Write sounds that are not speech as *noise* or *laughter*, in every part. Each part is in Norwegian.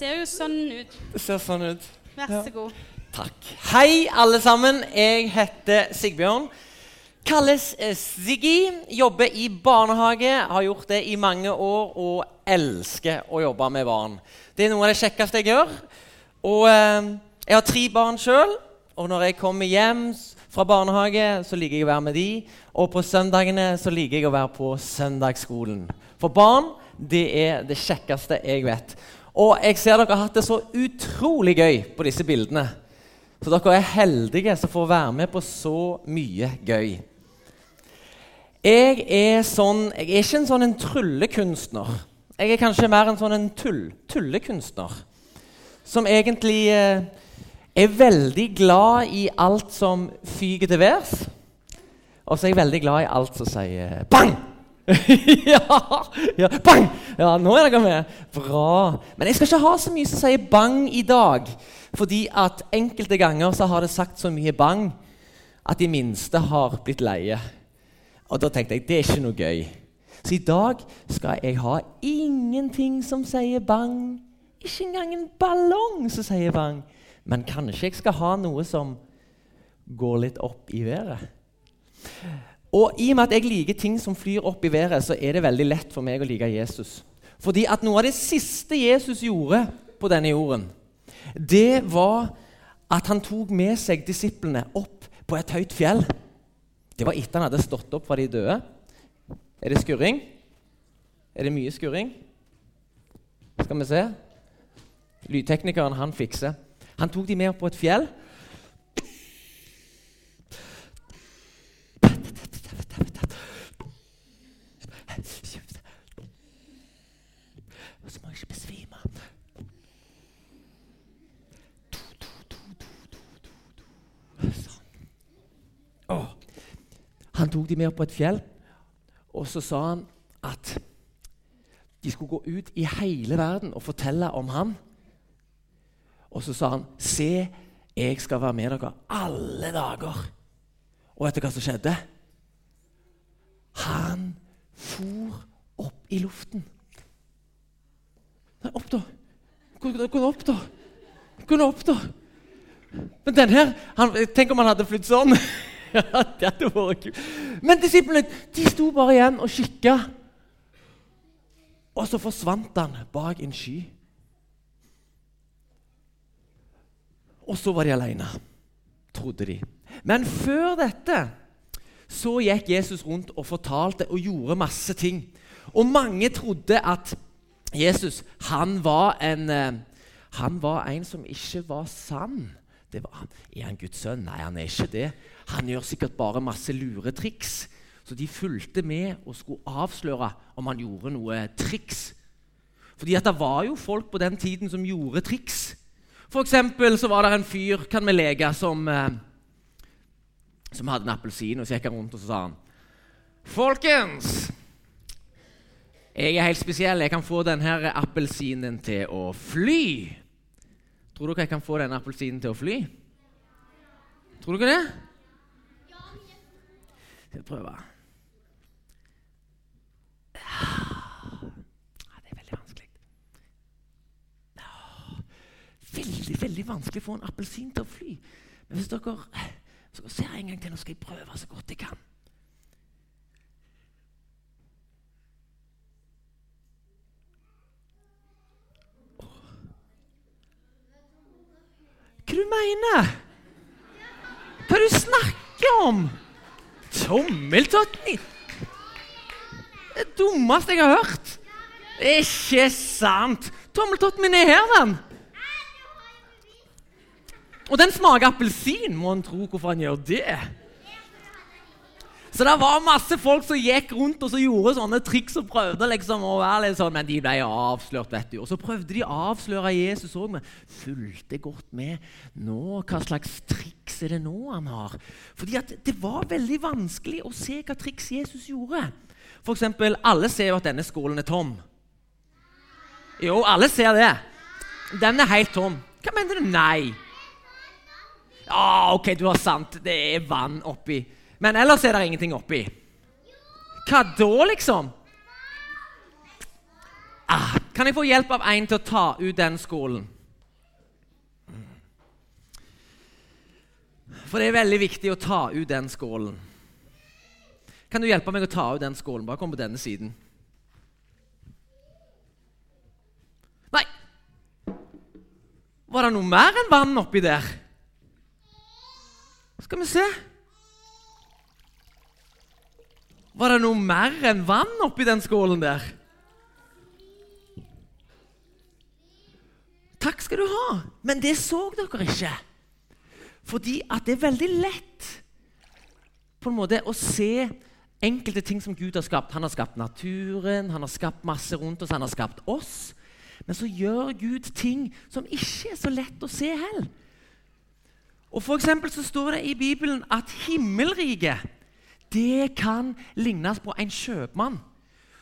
ser jo sånn ut. Det ser sånn ut. Vær så god. Takk. Hei, alle sammen. Jeg heter Sigbjørn. Kalles eh, Siggy. Jobber i barnehage. Har gjort det i mange år og elsker å jobbe med barn. Det er noe av det kjekkeste jeg gjør. Og eh, jeg har tre barn sjøl. Og når jeg kommer hjem fra barnehage, så liker jeg å være med de. Og på søndagene så liker jeg å være på søndagsskolen. For barn, det er det kjekkeste jeg vet. Og jeg ser dere har hatt det så utrolig gøy på disse bildene. Så dere er heldige som får være med på så mye gøy. Jeg er sånn Jeg er ikke en sånn en tryllekunstner. Jeg er kanskje mer en sånn en tull, tullekunstner. Som egentlig eh, er veldig glad i alt som fyker til værs. Og så er jeg veldig glad i alt som sier bang! *laughs* ja, ja, bang! Ja, nå er dere med. Bra. Men jeg skal ikke ha så mye som sier bang i dag. Fordi at enkelte ganger så har det sagt så mye bang at de minste har blitt leie. Og da tenkte jeg det er ikke noe gøy. Så i dag skal jeg ha ingenting som sier bang. Ikke engang en ballong som sier bang. Men kanskje jeg skal ha noe som går litt opp i været. Og i og med at jeg liker ting som flyr opp i været, så er det veldig lett for meg å like Jesus. Fordi at noe av det siste Jesus gjorde på denne jorden, det var at han tok med seg disiplene opp på et høyt fjell. Det var etter han hadde stått opp fra de døde. Er det skurring? Er det mye skurring? Skal vi se. Lydteknikeren, han fikser. Han tok de med opp på et fjell. Så må jeg ikke besvime. Sånn. Åh. Han tok dem med opp på et fjell, og så sa han at de skulle gå ut i hele verden og fortelle om ham. Og så sa han, 'Se, jeg skal være med dere alle dager.' Og vet du hva som skjedde? Han for opp i luften. Nei, opp, da. Kunne opp, da. Kunne opp, da. Men den her han, Tenk om han hadde flydd sånn. *laughs* Det hadde vært kult. Men disiplene de sto bare igjen og kikka. Og så forsvant han bak en sky. Og så var de alene, trodde de. Men før dette så gikk Jesus rundt og fortalte og gjorde masse ting. Og mange trodde at Jesus han var en, eh, han var en som ikke var sann. Det var, er han Guds sønn? Nei, han er ikke det. Han gjør sikkert bare masse luretriks. Så de fulgte med og skulle avsløre om han gjorde noe triks. Fordi at det var jo folk på den tiden som gjorde triks. For eksempel så var det en fyr kan vi leke, som, eh, som hadde en appelsin. Og så gikk han rundt og så sa han Folkens! Jeg er helt spesiell. Jeg kan få denne appelsinen til å fly. Tror dere jeg kan få denne appelsinen til å fly? Tror dere det? Skal jeg prøve? Ja, det er veldig vanskelig. Veldig, veldig vanskelig å få en appelsin til å fly. Men hvis dere, hvis dere ser en gang til, nå skal jeg prøve så godt jeg kan. Hva du mener Hva du snakker om? Tommeltotten Det dummeste jeg har hørt. Ikke sant? Tommeltotten min er her, den. Og den smaker appelsin. Må en tro hvorfor han gjør det. Så det var masse folk som gikk rundt og så gjorde sånne triks og prøvde liksom å være litt sånn, men de ble avslørt. vet du. Og så prøvde de å avsløre Jesus òg, men fulgte godt med. Nå, Hva slags triks er det nå han har? Fordi at det var veldig vanskelig å se hva triks Jesus gjorde. For eksempel, Alle ser jo at denne skålen er tom. Jo, alle ser det. Den er helt tom. Hva mener du? Nei. Ja, ok, du har sant. Det er vann oppi. Men ellers er det ingenting oppi. Hva da, liksom? Ah, Kan jeg få hjelp av en til å ta ut den skålen? For det er veldig viktig å ta ut den skålen. Kan du hjelpe meg å ta ut den skålen? Bare kom på denne siden. Nei! Var det noe mer enn vann oppi der? Skal vi se Var det noe mer enn vann oppi den skålen der? Takk skal du ha, men det så dere ikke. Fordi at det er veldig lett på en måte å se enkelte ting som Gud har skapt. Han har skapt naturen, han har skapt masse rundt oss, han har skapt oss. Men så gjør Gud ting som ikke er så lett å se heller. Og for så står det i Bibelen at himmelriket det kan lignes på en kjøpmann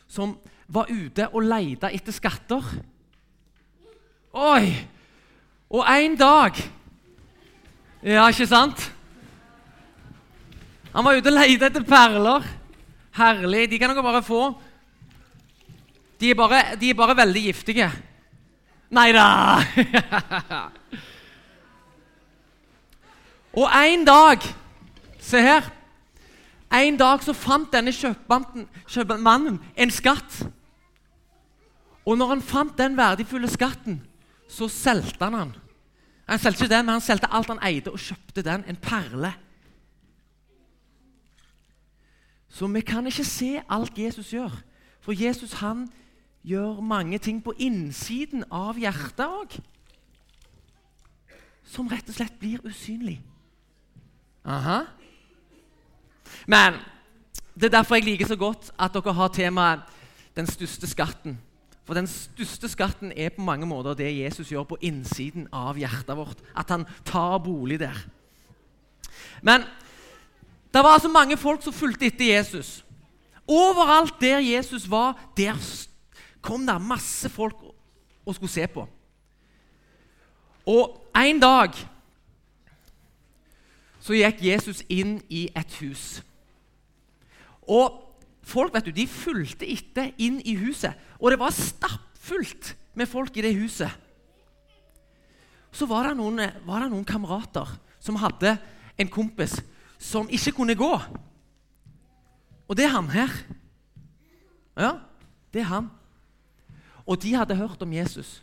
som var ute og leita etter skatter. Oi! Og en dag Ja, ikke sant? Han var ute og leide etter perler. Herlig. De kan dere bare få. De er bare, de er bare veldig giftige. Nei da! *laughs* og en dag Se her. En dag så fant denne kjøpmannen en skatt. Og når han fant den verdifulle skatten, så solgte han den. Han solgte ikke den, men han solgte alt han eide, og kjøpte den. En perle. Så vi kan ikke se alt Jesus gjør. For Jesus han gjør mange ting på innsiden av hjertet òg. Som rett og slett blir usynlig. Aha. Men det er derfor jeg liker så godt at dere har temaet 'Den største skatten'. For den største skatten er på mange måter det Jesus gjør på innsiden av hjertet vårt. At han tar bolig der. Men det var altså mange folk som fulgte etter Jesus. Overalt der Jesus var, der kom det masse folk og skulle se på. Og en dag så gikk Jesus inn i et hus. Og folk vet du, de fulgte etter inn i huset, og det var stappfullt med folk i det huset. Så var det noen, var det noen kamerater som hadde en kompis som ikke kunne gå. Og det er han her. Ja, det er han. Og de hadde hørt om Jesus.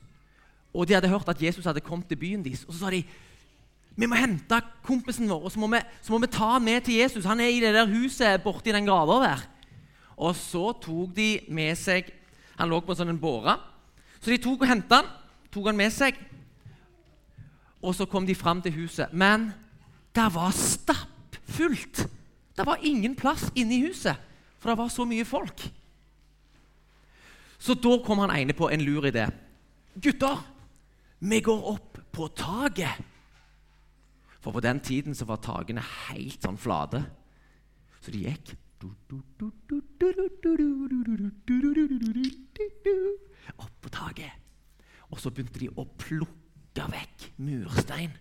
Og de hadde hørt at Jesus hadde kommet til byen deres. Og så sa de vi må hente kompisen vår og så må vi, så må vi ta han med til Jesus. Han er i det der huset borti den grava der. Og så tok de med seg Han lå på en sånn båre. Så de tok og henta han, tok han med seg. Og så kom de fram til huset. Men det var stappfullt. Det var ingen plass inne i huset, for det var så mye folk. Så da kom han ene på en lur idé. Gutter, vi går opp på taket. For på den tiden så var takene helt sånn flate. Så de gikk opp på taket. Og så begynte de å plukke vekk murstein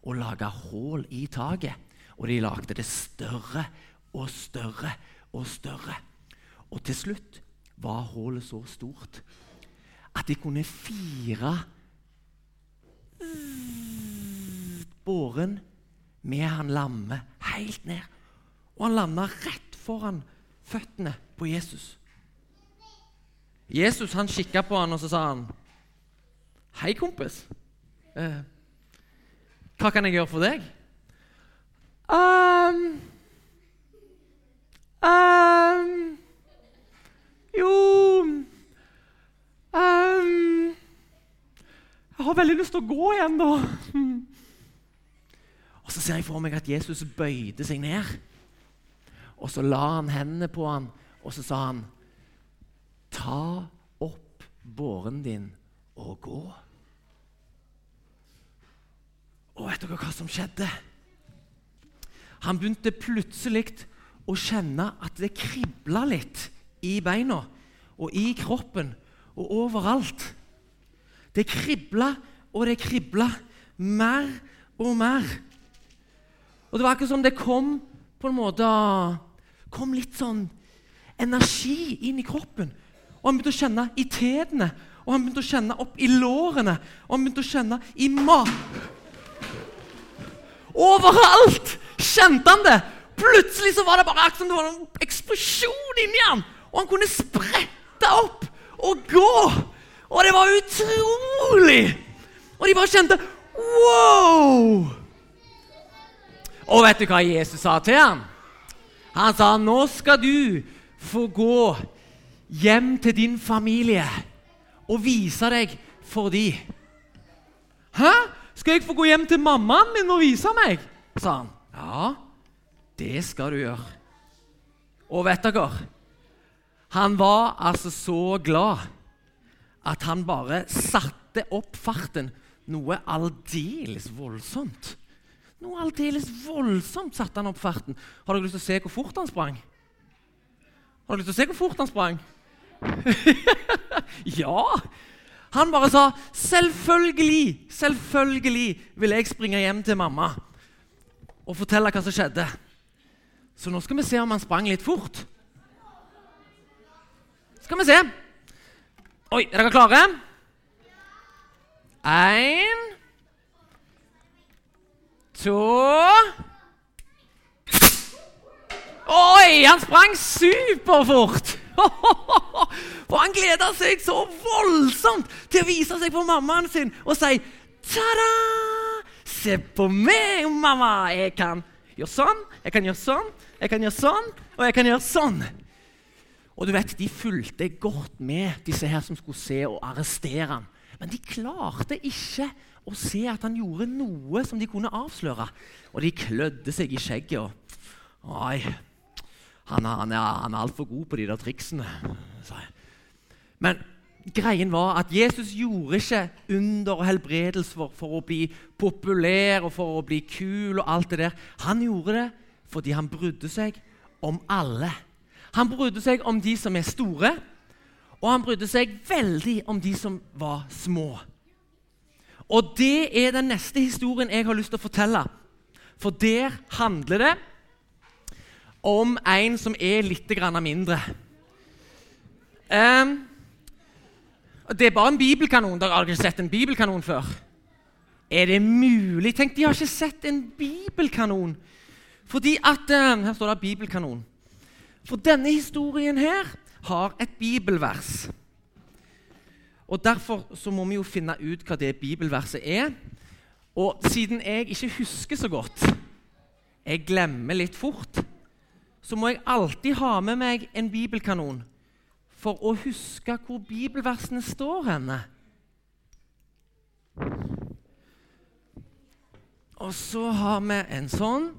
og lage hull i taket. Og de lagde det større og større og større. Og til slutt var hullet så stort at de kunne fire båren med han lamme helt ned. Og han landa rett foran føttene på Jesus. Jesus han kikka på han og så sa han, 'Hei, kompis. Eh, hva kan jeg gjøre for deg?' Um, um, jo um, Jeg har veldig lyst til å gå igjen, da. *laughs* Og Så ser jeg for meg at Jesus bøyde seg ned. Og så la han hendene på han, og så sa han, 'Ta opp båren din og gå.' Og vet dere hva som skjedde? Han begynte plutselig å kjenne at det kribla litt i beina og i kroppen og overalt. Det kribla og det kribla mer og mer. Og det var akkurat som det kom på en måte kom litt sånn energi inn i kroppen. Og han begynte å kjenne i tærne og han begynte å kjenne opp i lårene, og han begynte å kjenne i mat... Overalt kjente han det! Plutselig så var det bare akkurat som det var en eksplosjon inni han, og han kunne sprette opp og gå! Og det var utrolig! Og de bare kjente Wow! Og vet du hva Jesus sa til ham? Han sa, 'Nå skal du få gå hjem til din familie og vise deg for de. Hæ? Skal jeg få gå hjem til mammaen min og vise meg? sa han. Ja, det skal du gjøre. Og vet dere Han var altså så glad at han bare satte opp farten noe aldeles voldsomt. Noe aldeles voldsomt satte han opp farten. Har dere lyst til å se hvor fort han sprang? Har dere lyst til å se hvor fort han sprang? *laughs* ja! Han bare sa 'Selvfølgelig, selvfølgelig vil jeg springe hjem til mamma' og fortelle hva som skjedde. Så nå skal vi se om han sprang litt fort. Skal vi se. Oi, er dere klare? Én To Oi, han sprang superfort! *laughs* For han gleda seg så voldsomt til å vise seg for mammaen sin og si Ta-da! Se på meg, mamma! Jeg kan gjøre sånn, jeg kan gjøre sånn, jeg kan gjøre sånn, og jeg kan gjøre sånn. Og du vet, De fulgte godt med, disse her som skulle se og arrestere ham. Men de klarte ikke å se at han gjorde noe som de kunne avsløre. Og de klødde seg i skjegget. og Oi, han, han, er, han er altfor god på de der triksene. sa jeg. Men greien var at Jesus gjorde ikke under og helbredelse for, for, å bli populær og for å bli kul. og alt det der. Han gjorde det fordi han brydde seg om alle. Han brydde seg om de som er store, og han brydde seg veldig om de som var små. Og det er den neste historien jeg har lyst til å fortelle. For der handler det om en som er litt mindre. Um, det er bare en bibelkanon. Dere har ikke sett en bibelkanon før? Er det mulig? Tenk, de har ikke sett en bibelkanon. Fordi at uh, Her står det 'bibelkanon'. For denne historien her har et bibelvers. Og Derfor så må vi jo finne ut hva det bibelverset er. Og siden jeg ikke husker så godt, jeg glemmer litt fort, så må jeg alltid ha med meg en bibelkanon for å huske hvor bibelversene står henne. Og så har vi en sånn.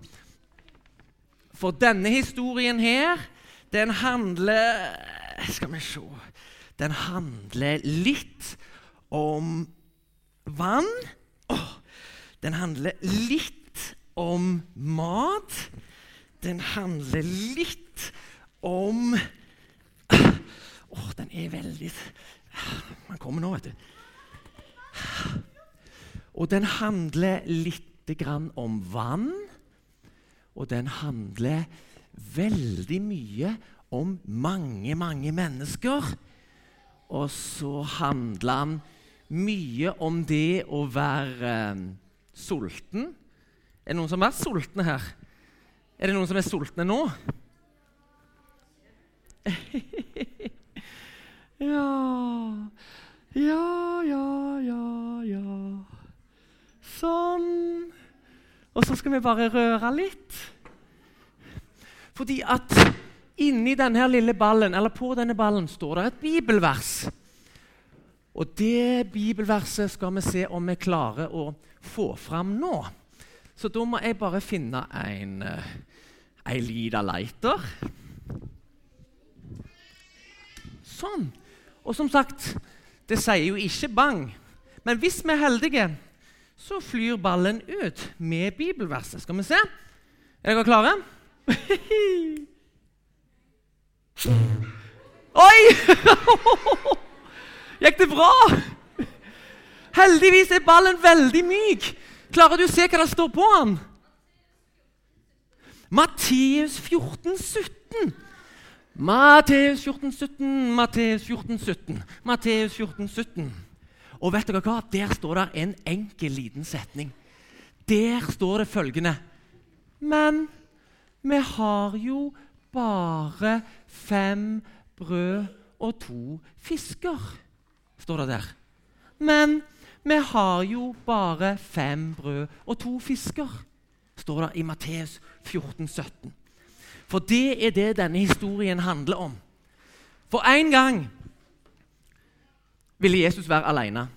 For denne historien her, den handler Skal vi se Den handler litt om vann. Oh, den handler litt om mat. Den handler litt om Åh, oh, den er veldig Man kommer nå, vet du. Og den handler litt grann om vann. Og den handler veldig mye om mange, mange mennesker. Og så handler han mye om det å være um, sulten. Er det noen som har vært sultne her? Er det noen som er sultne nå? *laughs* ja Ja, ja, ja, ja Sånn. Og så skal vi bare røre litt. Fordi at inni denne lille ballen, eller på denne ballen står det et bibelvers. Og det bibelverset skal vi se om vi klarer å få fram nå. Så da må jeg bare finne en, uh, ei lita lighter. Sånn. Og som sagt, det sier jo ikke bang. Men hvis vi er heldige, så flyr ballen ut med bibelverset. Skal vi se? Er dere klare? *laughs* Oi! *laughs* Gikk det bra? Heldigvis er ballen veldig myk. Klarer du å se hva det står på den? Matteus 14, 17. Matteus 14, 17, Matteus 14, 17, Matteus 14, 17. Og vet dere hva? Der står det en enkel, liten setning. Der står det følgende Men vi har jo bare fem brød og to fisker, står det der. Men vi har jo bare fem brød og to fisker, står det i Matteus 14, 17. For det er det denne historien handler om. For en gang ville Jesus være alene.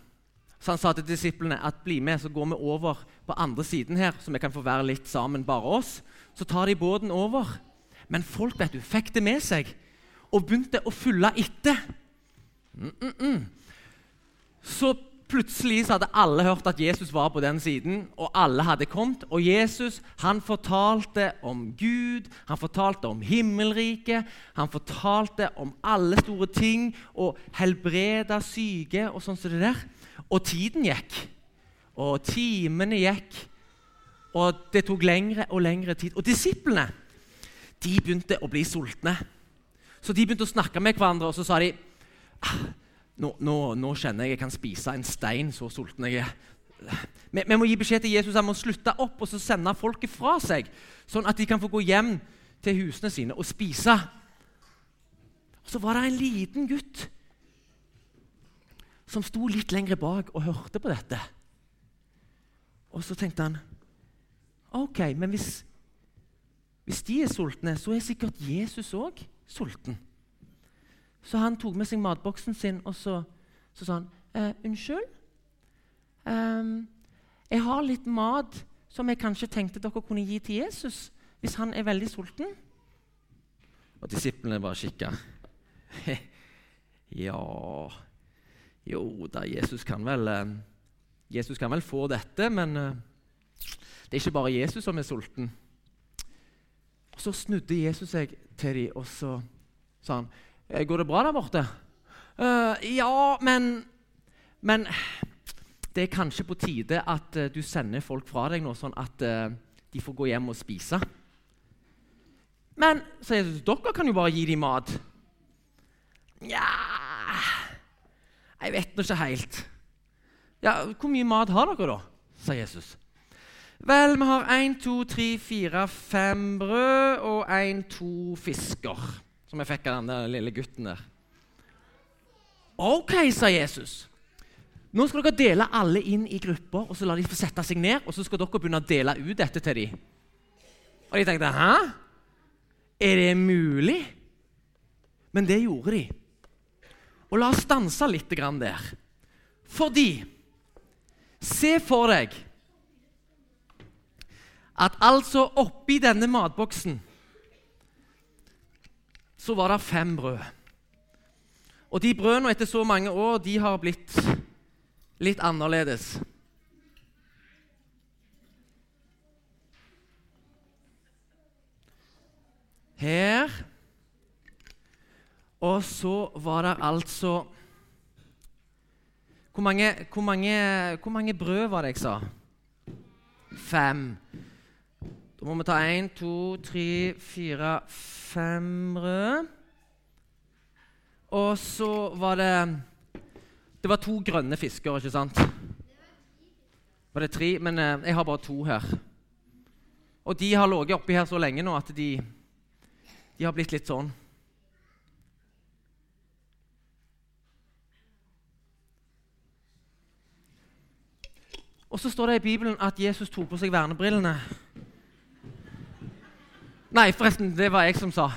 Så han sa til disiplene at bli med, så går vi over på andre siden her, så vi kan få være litt sammen, bare oss. Så tar de båten over. Men folk vet du, fikk det med seg og begynte å følge etter. Mm -mm -mm. Så plutselig så hadde alle hørt at Jesus var på den siden, og alle hadde kommet. Og Jesus han fortalte om Gud, han fortalte om himmelriket, han fortalte om alle store ting og helbreda syke og sånn som det der. Og tiden gikk, og timene gikk, og det tok lengre og lengre tid. Og disiplene de begynte å bli sultne. Så de begynte å snakke med hverandre, og så sa de ah, nå, nå, nå, kjenner jeg jeg kan spise en stein, så sulten jeg er. Vi, vi må gi beskjed til Jesus om må slutte opp og så sende folket fra seg, sånn at de kan få gå hjem til husene sine og spise. Og Så var det en liten gutt som sto litt lenger bak og hørte på dette. Og så tenkte han OK, men hvis, hvis de er sultne, så er sikkert Jesus òg sulten. Så han tok med seg matboksen sin, og så, så sa han eh, 'Unnskyld? Um, jeg har litt mat som jeg kanskje tenkte dere kunne gi til Jesus hvis han er veldig sulten.' Og disiplene bare kikka. *laughs* ja Jo da, Jesus kan vel eh, Jesus kan vel få dette, men eh, det er ikke bare Jesus som er sulten. Så snudde Jesus seg til dem, og så sa han Eh, går det bra der borte? Uh, ja, men Men det er kanskje på tide at uh, du sender folk fra deg nå, sånn at uh, de får gå hjem og spise. Men sa Jesus, dere kan jo bare gi dem mat. Nja Jeg vet nå ikke helt. Ja, Hvor mye mat har dere, da? sa Jesus. Vel, vi har én, to, tre, fire, fem brød og én, to fisker som jeg fikk av den der lille gutten der. OK, sa Jesus. Nå skal dere dele alle inn i grupper, og så la de få sette seg ned. Og så skal dere begynne å dele ut dette til dem. Og de tenkte Hæ? Er det mulig? Men det gjorde de. Og la oss stanse litt der. Fordi Se for deg at altså oppi denne matboksen så var det fem brød. Og de brødene etter så mange år de har blitt litt annerledes. Her Og så var det altså hvor mange, hvor, mange, hvor mange, brød var det jeg sa? Fem. Da må vi ta én, to, tre, fire, fem røde. Og så var det Det var to grønne fisker, ikke sant? Var det tre? Men eh, jeg har bare to her. Og de har ligget oppi her så lenge nå at de, de har blitt litt sånn. Og så står det i Bibelen at Jesus tok på seg vernebrillene. Nei, forresten, det var jeg som sa.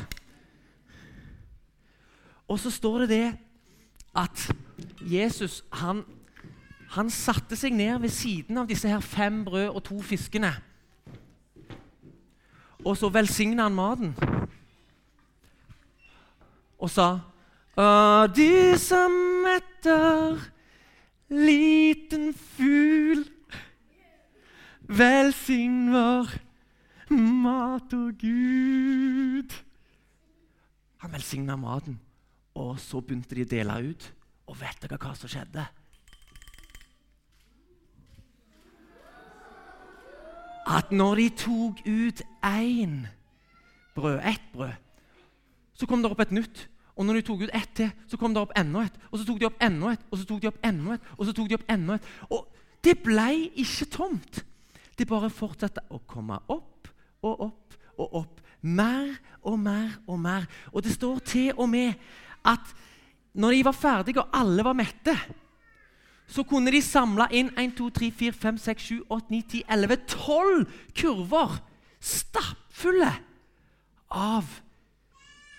Og så står det det at Jesus han, han satte seg ned ved siden av disse her fem brød og to fiskene. Og så velsigna han maten. Og sa Og du som etter liten fugl, velsign vår mat og Gud. Han velsigna maten, og så begynte de å dele ut. Og vet dere hva som skjedde? At når de tok ut én brød, ett brød, så kom det opp et nytt. Og når de tok ut ett til, så kom det opp enda et. Og så tok de opp enda et, og så tok de opp enda et, og så tok de opp enda et. Og det ble ikke tomt. Det bare fortsetter å komme opp og opp og opp. Mer og mer og mer. Og det står til og med at når de var ferdige og alle var mette, så kunne de samle inn 1, 2, 3, 4, 5, 6, 7, 8, 9, 10, 11, 12 kurver stappfulle av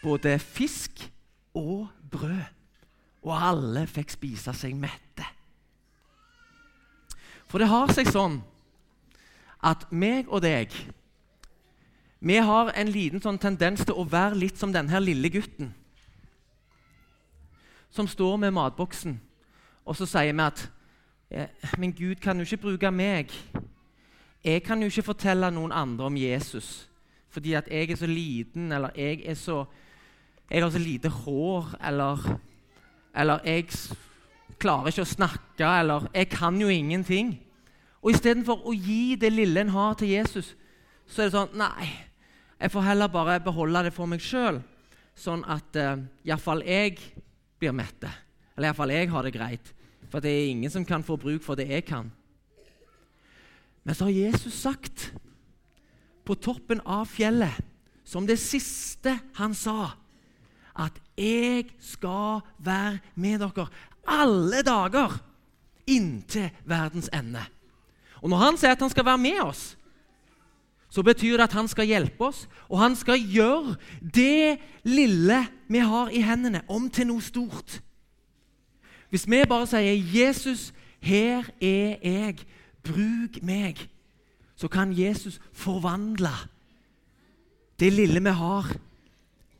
både fisk og brød. Og alle fikk spise seg mette. For det har seg sånn at meg og deg vi har en liten sånn tendens til å være litt som denne lille gutten som står med matboksen, og så sier vi at Men Gud kan jo ikke bruke meg. Jeg kan jo ikke fortelle noen andre om Jesus fordi at jeg er så liten, eller jeg er så jeg har så lite hår, eller, eller jeg klarer ikke å snakke, eller jeg kan jo ingenting. Og istedenfor å gi det lille en har, til Jesus, så er det sånn Nei, jeg får heller bare beholde det for meg sjøl, sånn at uh, iallfall jeg blir mette. Eller iallfall jeg har det greit. For det er ingen som kan få bruk for det jeg kan. Men så har Jesus sagt på toppen av fjellet, som det siste han sa at 'jeg skal være med dere alle dager inntil verdens ende'. Og Når han sier at han skal være med oss, så betyr det at han skal hjelpe oss, og han skal gjøre det lille vi har i hendene, om til noe stort. Hvis vi bare sier 'Jesus, her er jeg, bruk meg', så kan Jesus forvandle det lille vi har,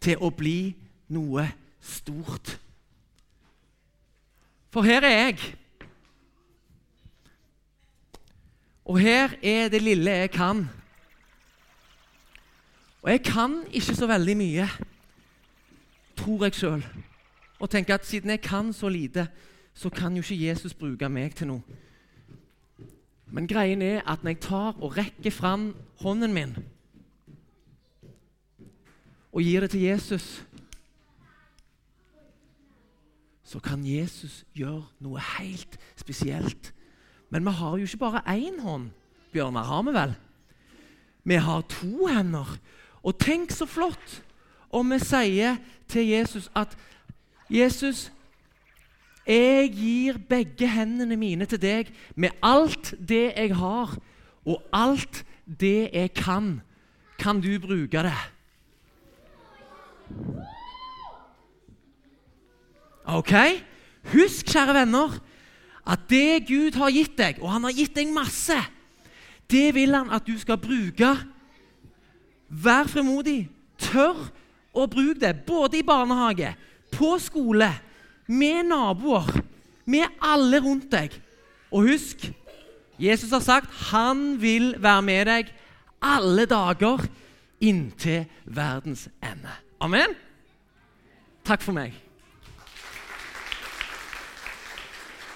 til å bli noe stort. For her er jeg. Og her er det lille jeg kan. Og jeg kan ikke så veldig mye, tror jeg sjøl. Og tenker at siden jeg kan så lite, så kan jo ikke Jesus bruke meg til noe. Men greien er at når jeg tar og rekker fram hånden min og gir det til Jesus så kan Jesus gjøre noe helt spesielt. Men vi har jo ikke bare én hånd, Bjørnar. Har vi vel? Vi har to hender. Og tenk så flott om vi sier til Jesus at Jesus, jeg gir begge hendene mine til deg med alt det jeg har, og alt det jeg kan. Kan du bruke det? Ok? Husk, kjære venner, at det Gud har gitt deg, og han har gitt deg masse, det vil han at du skal bruke. Vær fremodig. Tør å bruke det, både i barnehage, på skole, med naboer, med alle rundt deg. Og husk, Jesus har sagt han vil være med deg alle dager inntil verdens ende. Amen. Takk for meg.